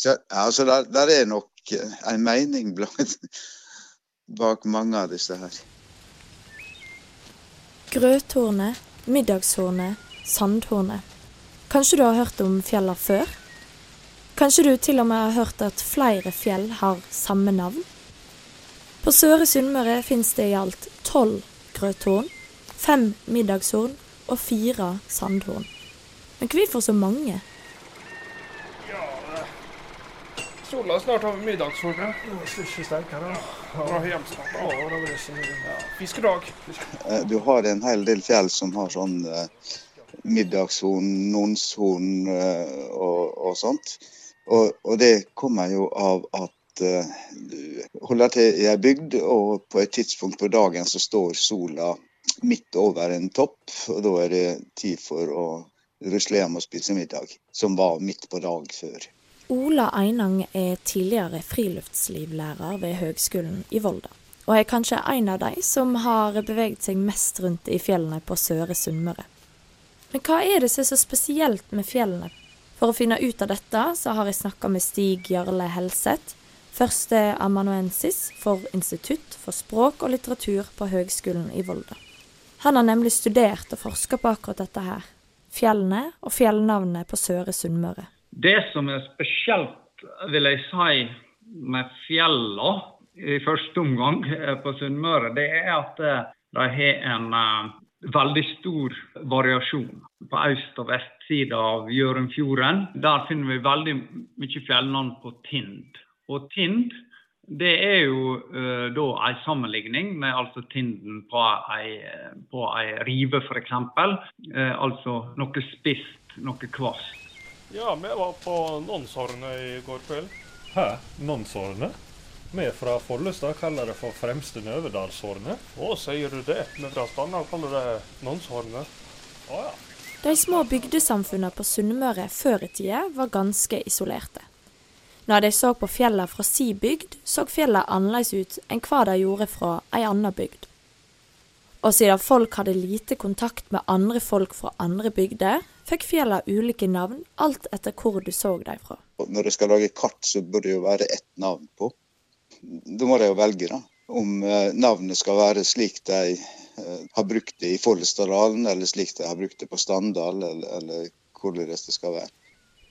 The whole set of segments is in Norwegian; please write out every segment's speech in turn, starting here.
Så, altså, der, der er nok en mening bak mange av disse her. Grøthornet, middagshornet, sandhornet. Kanskje du har hørt om fjella før? Kanskje du til og med har hørt at flere fjell har samme navn? På Søre Sunnmøre fins det i alt tolv grøthorn, fem middagshorn og fire sandhorn. Men hvorfor så mange? Sola snart over. Ja. Ja, fiskedag. Eh, Du har en hel del fjell som har sånn eh, middagshorn, nonshorn eh, og, og sånt. Og, og det kommer jo av at eh, du holder til i ei bygd, og på et tidspunkt på dagen så står sola midt over en topp, og da er det tid for å rusle hjem og spise middag, som var midt på dag før. Ola Einang er tidligere friluftslivlærer ved Høgskolen i Volda, og er kanskje en av de som har beveget seg mest rundt i fjellene på Søre Sunnmøre. Men hva er det som er så spesielt med fjellene? For å finne ut av dette, så har jeg snakka med Stig Jarle Helseth, førsteamanuensis for Institutt for språk og litteratur på Høgskolen i Volda. Han har nemlig studert og forska på akkurat dette her. Fjellene og fjellnavnene på Søre Sunnmøre. Det som er spesielt, vil jeg si, med fjella i første omgang eh, på Sunnmøre, det er at eh, de har en eh, veldig stor variasjon. På øst- og vestsida av Hjørundfjorden der finner vi veldig mye fjellnavn på Tind. Og Tind det er jo uh, da en sammenligning med altså tinden på ei, på ei rive, f.eks. Uh, altså noe spisst, noe kvast. Ja, vi var på Nonshornet i går kveld. Hæ? Nonshornet? Vi er fra Follestad kaller det for Fremste Nøvedalshornet. Å, sier du det? Vi fra Stanna, kaller det Nonshornet. Å ja. De små bygdesamfunnene på Sunnmøre før i tida var ganske isolerte. Når de så på fjellene fra si bygd, så fjellene annerledes ut enn hva de gjorde fra ei anna bygd. Og siden folk hadde lite kontakt med andre folk fra andre bygder, fikk fjella ulike navn alt etter hvor du så dem fra. Når du skal lage kart, så bør det jo være ett navn på. Da må de jo velge, da. Om eh, navnet skal være slik de eh, har brukt det i Follestadalen, eller slik de har brukt det på Standal, eller, eller hvordan det skal være.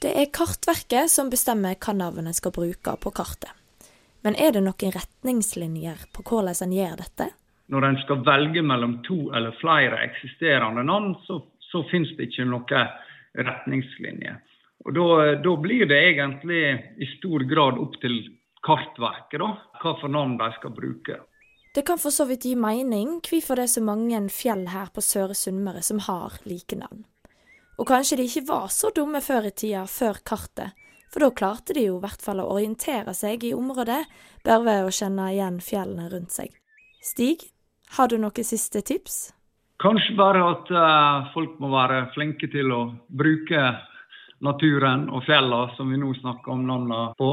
Det er Kartverket som bestemmer hva navnet skal bruke på kartet. Men er det noen retningslinjer på hvordan en gjør dette? Når en skal velge mellom to eller flere eksisterende navn, så, så finnes det ikke noen retningslinjer. Og da, da blir det egentlig i stor grad opp til Kartverket da, hva for navn de skal bruke. Det kan for så vidt gi mening hvorfor det er så mange fjell her på Søre Sunnmøre som har like navn. Og kanskje de ikke var så dumme før i tida, før kartet, for da klarte de jo i hvert fall å orientere seg i området, bare ved å kjenne igjen fjellene rundt seg. Stig, har du noen siste tips? Kanskje bare at uh, folk må være flinke til å bruke naturen og fjellene som vi nå snakker om navnene på.